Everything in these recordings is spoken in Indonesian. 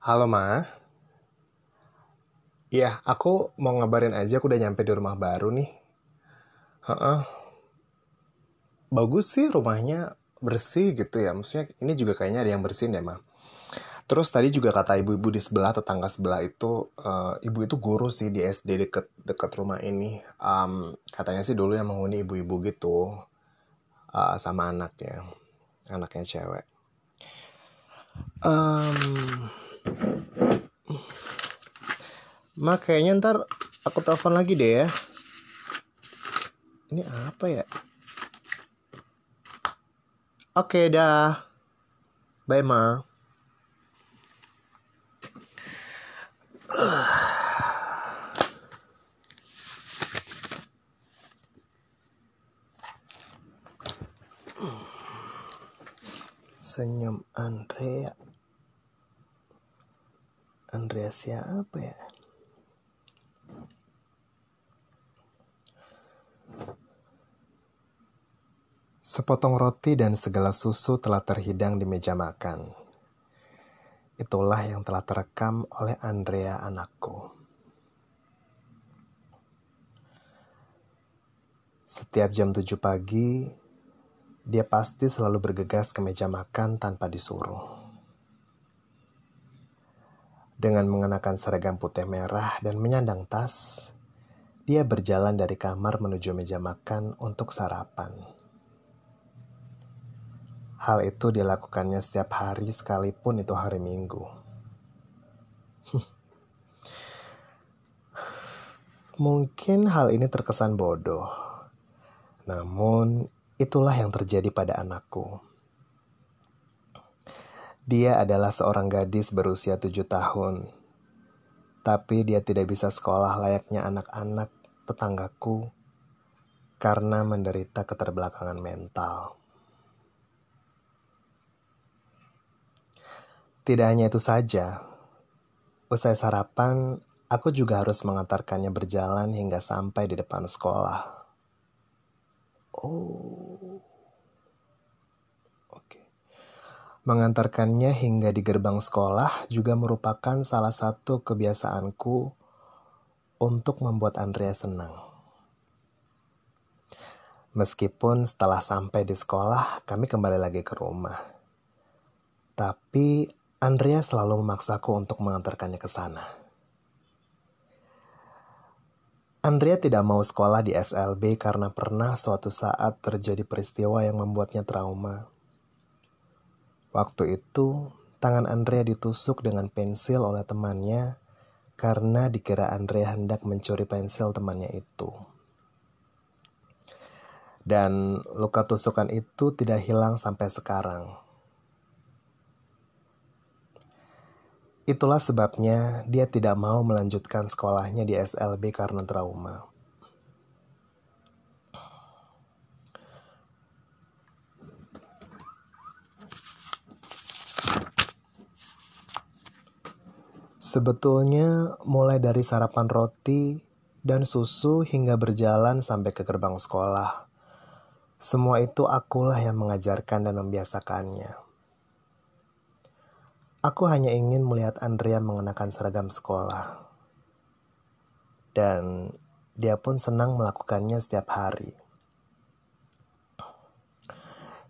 Halo Ma. Iya, aku mau ngabarin aja aku udah nyampe di rumah baru nih. Heeh. Bagus sih rumahnya bersih gitu ya. Maksudnya ini juga kayaknya ada yang bersihin deh Ma. Terus tadi juga kata ibu-ibu di sebelah tetangga sebelah itu, eh, ibu itu guru sih di SD deket deket rumah ini. Am, katanya sih dulu yang menghuni ibu-ibu gitu eh, sama anaknya, anaknya cewek. Em, Ma kayaknya ntar aku telepon lagi deh ya. Ini apa ya? Oke dah. Bye Ma. Senyum Andrea. Andrea siapa ya? Sepotong roti dan segala susu telah terhidang di meja makan. Itulah yang telah terekam oleh Andrea anakku. Setiap jam 7 pagi, dia pasti selalu bergegas ke meja makan tanpa disuruh. Dengan mengenakan seragam putih merah dan menyandang tas, dia berjalan dari kamar menuju meja makan untuk sarapan. Hal itu dilakukannya setiap hari sekalipun itu hari Minggu. Mungkin hal ini terkesan bodoh. Namun itulah yang terjadi pada anakku. Dia adalah seorang gadis berusia tujuh tahun. Tapi dia tidak bisa sekolah layaknya anak-anak tetanggaku karena menderita keterbelakangan mental. Tidak hanya itu saja, usai sarapan, aku juga harus mengantarkannya berjalan hingga sampai di depan sekolah. Oh, oke. Mengantarkannya hingga di gerbang sekolah juga merupakan salah satu kebiasaanku untuk membuat Andrea senang. Meskipun setelah sampai di sekolah, kami kembali lagi ke rumah. Tapi Andrea selalu memaksaku untuk mengantarkannya ke sana. Andrea tidak mau sekolah di SLB karena pernah suatu saat terjadi peristiwa yang membuatnya trauma. Waktu itu, tangan Andrea ditusuk dengan pensil oleh temannya karena dikira Andrea hendak mencuri pensil temannya itu. Dan luka tusukan itu tidak hilang sampai sekarang. Itulah sebabnya dia tidak mau melanjutkan sekolahnya di SLB karena trauma. Sebetulnya mulai dari sarapan roti dan susu hingga berjalan sampai ke gerbang sekolah. Semua itu akulah yang mengajarkan dan membiasakannya. Aku hanya ingin melihat Andrea mengenakan seragam sekolah. Dan dia pun senang melakukannya setiap hari.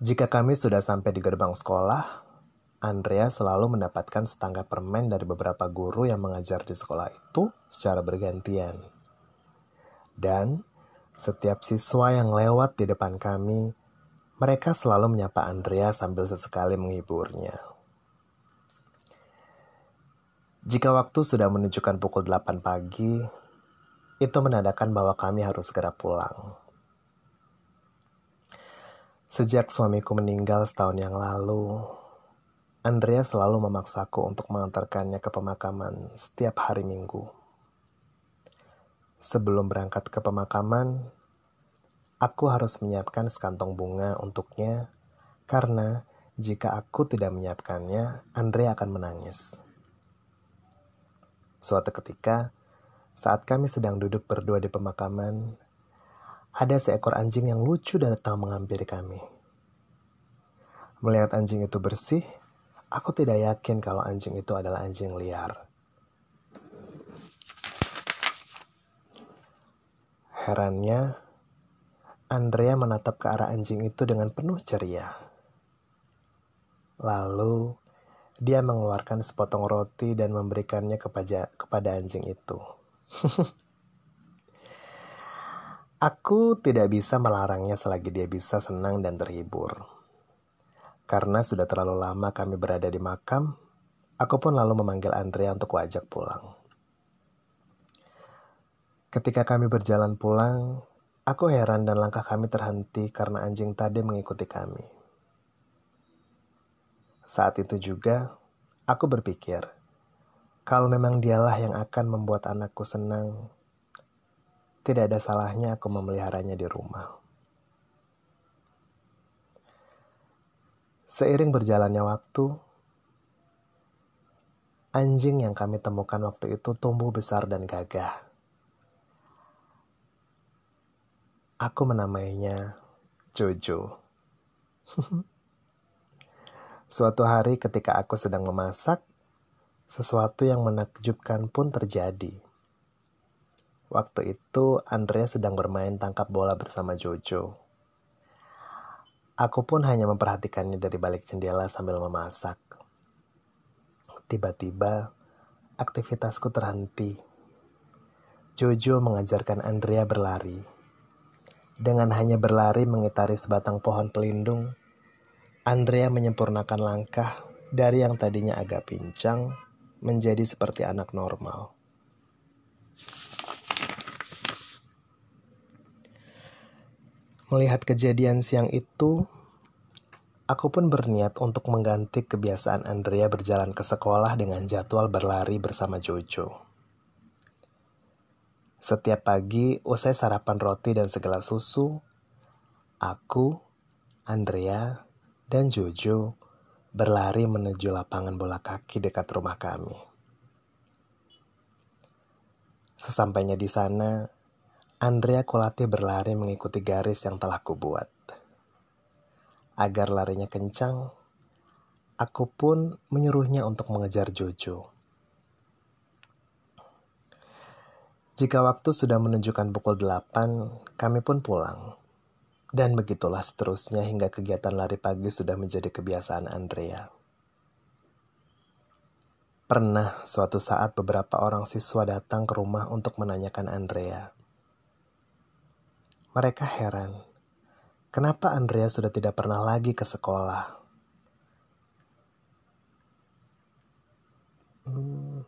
Jika kami sudah sampai di gerbang sekolah, Andrea selalu mendapatkan setangga permen dari beberapa guru yang mengajar di sekolah itu secara bergantian. Dan setiap siswa yang lewat di depan kami, mereka selalu menyapa Andrea sambil sesekali menghiburnya. Jika waktu sudah menunjukkan pukul 8 pagi, itu menandakan bahwa kami harus segera pulang. Sejak suamiku meninggal setahun yang lalu, Andrea selalu memaksaku untuk mengantarkannya ke pemakaman setiap hari Minggu. Sebelum berangkat ke pemakaman, aku harus menyiapkan sekantong bunga untuknya karena jika aku tidak menyiapkannya, Andrea akan menangis. Suatu ketika, saat kami sedang duduk berdua di pemakaman, ada seekor anjing yang lucu dan datang menghampiri kami. Melihat anjing itu bersih, Aku tidak yakin kalau anjing itu adalah anjing liar. Herannya, Andrea menatap ke arah anjing itu dengan penuh ceria. Lalu, dia mengeluarkan sepotong roti dan memberikannya kepada, kepada anjing itu. Aku tidak bisa melarangnya selagi dia bisa senang dan terhibur. Karena sudah terlalu lama kami berada di makam, aku pun lalu memanggil Andrea untuk wajak pulang. Ketika kami berjalan pulang, aku heran dan langkah kami terhenti karena anjing tadi mengikuti kami. Saat itu juga, aku berpikir, kalau memang dialah yang akan membuat anakku senang, tidak ada salahnya aku memeliharanya di rumah. Seiring berjalannya waktu, anjing yang kami temukan waktu itu tumbuh besar dan gagah. Aku menamainya Jojo. Suatu hari ketika aku sedang memasak, sesuatu yang menakjubkan pun terjadi. Waktu itu Andrea sedang bermain tangkap bola bersama Jojo. Aku pun hanya memperhatikannya dari balik jendela sambil memasak. Tiba-tiba, aktivitasku terhenti. Jojo mengajarkan Andrea berlari. Dengan hanya berlari mengitari sebatang pohon pelindung, Andrea menyempurnakan langkah dari yang tadinya agak pincang menjadi seperti anak normal. Melihat kejadian siang itu, aku pun berniat untuk mengganti kebiasaan Andrea berjalan ke sekolah dengan jadwal berlari bersama Jojo. Setiap pagi, usai sarapan roti dan segala susu, aku, Andrea, dan Jojo berlari menuju lapangan bola kaki dekat rumah kami. Sesampainya di sana, Andrea kulatih berlari mengikuti garis yang telah kubuat. Agar larinya kencang, aku pun menyuruhnya untuk mengejar Jojo. Jika waktu sudah menunjukkan pukul 8, kami pun pulang. Dan begitulah seterusnya hingga kegiatan lari pagi sudah menjadi kebiasaan Andrea. Pernah suatu saat beberapa orang siswa datang ke rumah untuk menanyakan Andrea. Mereka heran, kenapa Andrea sudah tidak pernah lagi ke sekolah. Hmm.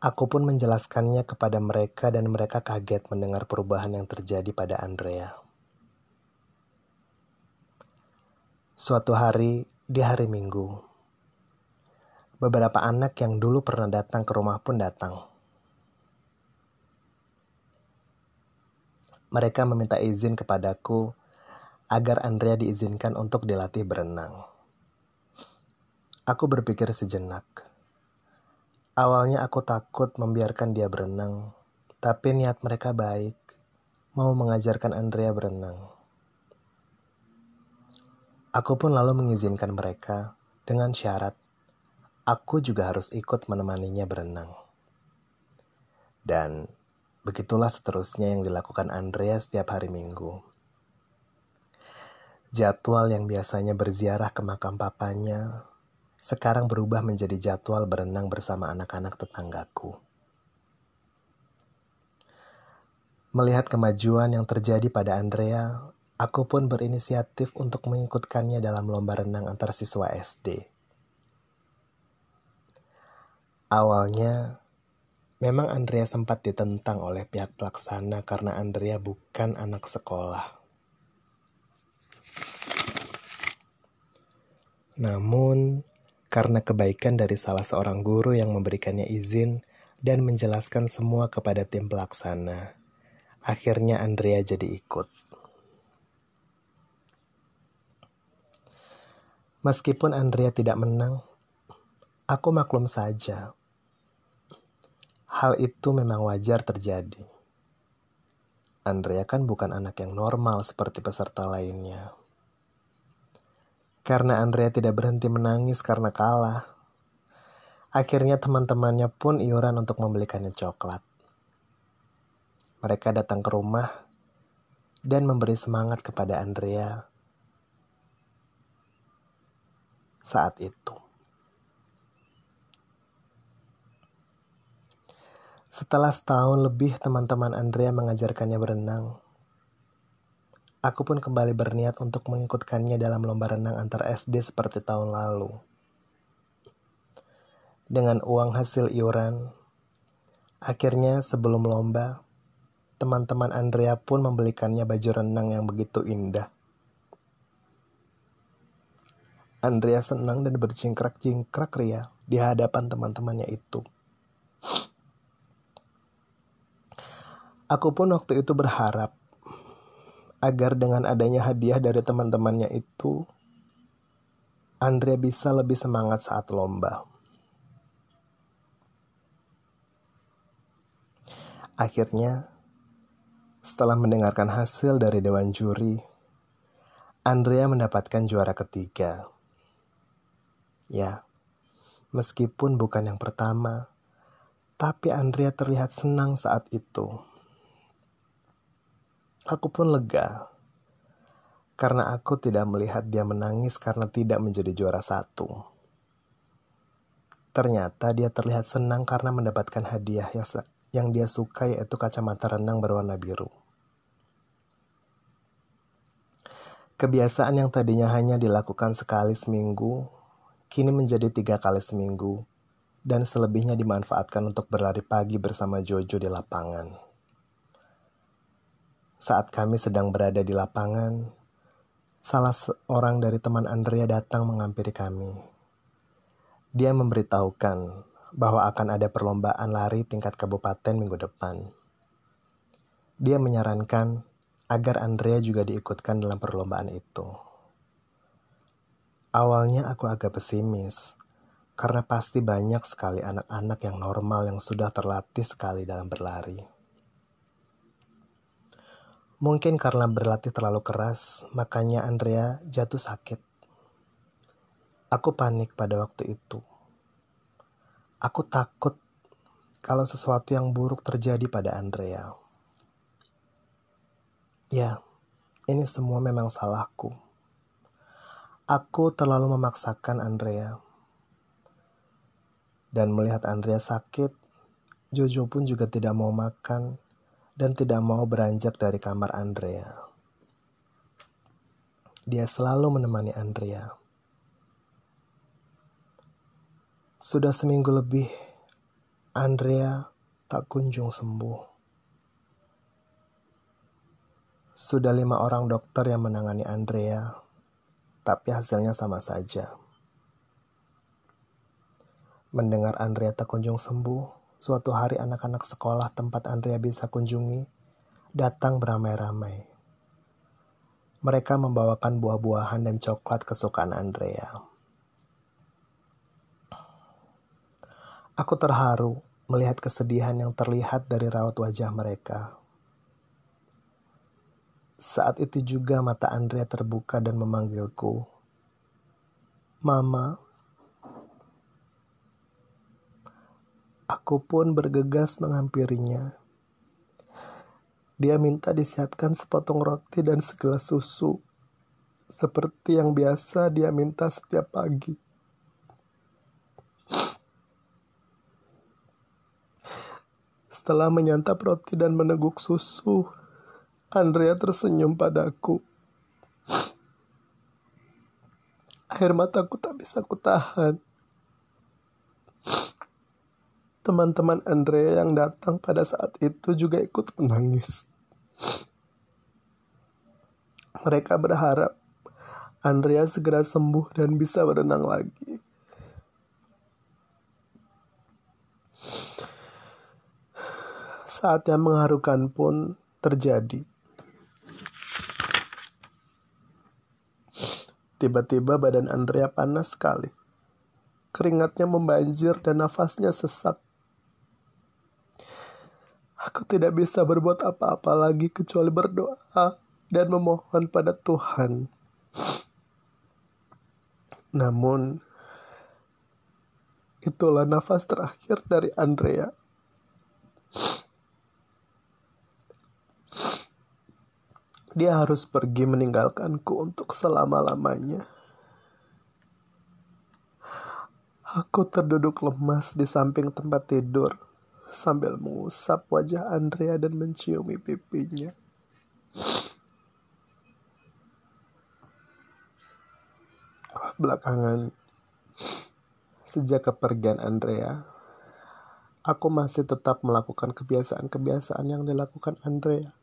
Aku pun menjelaskannya kepada mereka dan mereka kaget mendengar perubahan yang terjadi pada Andrea. Suatu hari, di hari Minggu, beberapa anak yang dulu pernah datang ke rumah pun datang. Mereka meminta izin kepadaku agar Andrea diizinkan untuk dilatih berenang. Aku berpikir sejenak. Awalnya aku takut membiarkan dia berenang, tapi niat mereka baik, mau mengajarkan Andrea berenang. Aku pun lalu mengizinkan mereka dengan syarat aku juga harus ikut menemaninya berenang. Dan Begitulah seterusnya yang dilakukan Andrea setiap hari Minggu. Jadwal yang biasanya berziarah ke makam papanya, sekarang berubah menjadi jadwal berenang bersama anak-anak tetanggaku. Melihat kemajuan yang terjadi pada Andrea, aku pun berinisiatif untuk mengikutkannya dalam lomba renang antar siswa SD. Awalnya, Memang Andrea sempat ditentang oleh pihak pelaksana karena Andrea bukan anak sekolah. Namun, karena kebaikan dari salah seorang guru yang memberikannya izin dan menjelaskan semua kepada tim pelaksana, akhirnya Andrea jadi ikut. Meskipun Andrea tidak menang, aku maklum saja Hal itu memang wajar terjadi. Andrea kan bukan anak yang normal seperti peserta lainnya. Karena Andrea tidak berhenti menangis karena kalah. Akhirnya teman-temannya pun iuran untuk membelikannya coklat. Mereka datang ke rumah dan memberi semangat kepada Andrea saat itu. Setelah setahun lebih teman-teman Andrea mengajarkannya berenang, Aku pun kembali berniat untuk mengikutkannya dalam lomba renang antar SD seperti tahun lalu. Dengan uang hasil iuran, akhirnya sebelum lomba, teman-teman Andrea pun membelikannya baju renang yang begitu indah. Andrea senang dan bercingkrak-cingkrak ria di hadapan teman-temannya itu. Aku pun waktu itu berharap agar dengan adanya hadiah dari teman-temannya itu, Andrea bisa lebih semangat saat lomba. Akhirnya, setelah mendengarkan hasil dari dewan juri, Andrea mendapatkan juara ketiga. Ya, meskipun bukan yang pertama, tapi Andrea terlihat senang saat itu. Aku pun lega karena aku tidak melihat dia menangis karena tidak menjadi juara satu. Ternyata dia terlihat senang karena mendapatkan hadiah yang, yang dia suka yaitu kacamata renang berwarna biru. Kebiasaan yang tadinya hanya dilakukan sekali seminggu, kini menjadi tiga kali seminggu, dan selebihnya dimanfaatkan untuk berlari pagi bersama Jojo di lapangan. Saat kami sedang berada di lapangan, salah seorang dari teman Andrea datang menghampiri kami. Dia memberitahukan bahwa akan ada perlombaan lari tingkat kabupaten minggu depan. Dia menyarankan agar Andrea juga diikutkan dalam perlombaan itu. Awalnya aku agak pesimis, karena pasti banyak sekali anak-anak yang normal yang sudah terlatih sekali dalam berlari. Mungkin karena berlatih terlalu keras, makanya Andrea jatuh sakit. Aku panik pada waktu itu. Aku takut kalau sesuatu yang buruk terjadi pada Andrea. Ya, ini semua memang salahku. Aku terlalu memaksakan Andrea. Dan melihat Andrea sakit, Jojo pun juga tidak mau makan dan tidak mau beranjak dari kamar Andrea. Dia selalu menemani Andrea. Sudah seminggu lebih, Andrea tak kunjung sembuh. Sudah lima orang dokter yang menangani Andrea, tapi hasilnya sama saja. Mendengar Andrea tak kunjung sembuh, Suatu hari anak-anak sekolah tempat Andrea bisa kunjungi datang beramai-ramai. Mereka membawakan buah-buahan dan coklat kesukaan Andrea. Aku terharu melihat kesedihan yang terlihat dari raut wajah mereka. Saat itu juga mata Andrea terbuka dan memanggilku. Mama, Aku pun bergegas menghampirinya. Dia minta disiapkan sepotong roti dan segelas susu, seperti yang biasa dia minta setiap pagi. Setelah menyantap roti dan meneguk susu, Andrea tersenyum padaku. Air mataku tak bisa kutahan teman-teman Andrea yang datang pada saat itu juga ikut menangis. Mereka berharap Andrea segera sembuh dan bisa berenang lagi. Saat yang mengharukan pun terjadi. Tiba-tiba badan Andrea panas sekali. Keringatnya membanjir dan nafasnya sesak. Aku tidak bisa berbuat apa-apa lagi kecuali berdoa dan memohon pada Tuhan. Namun, itulah nafas terakhir dari Andrea. Dia harus pergi meninggalkanku untuk selama-lamanya. Aku terduduk lemas di samping tempat tidur sambil mengusap wajah Andrea dan menciumi pipinya. Belakangan, sejak kepergian Andrea, aku masih tetap melakukan kebiasaan-kebiasaan yang dilakukan Andrea.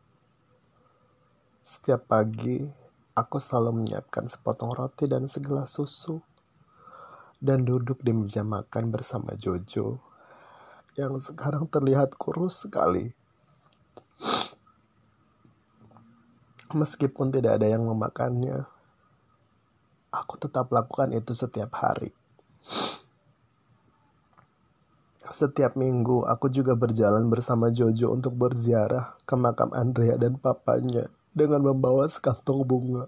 Setiap pagi, aku selalu menyiapkan sepotong roti dan segelas susu dan duduk di meja makan bersama Jojo yang sekarang terlihat kurus sekali. Meskipun tidak ada yang memakannya, aku tetap lakukan itu setiap hari. Setiap minggu, aku juga berjalan bersama Jojo untuk berziarah ke makam Andrea dan papanya dengan membawa sekantong bunga.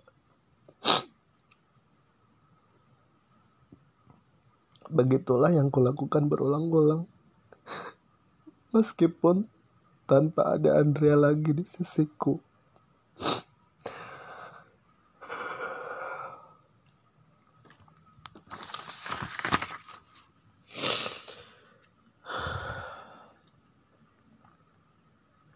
Begitulah yang kulakukan berulang-ulang meskipun tanpa ada Andrea lagi di sisiku.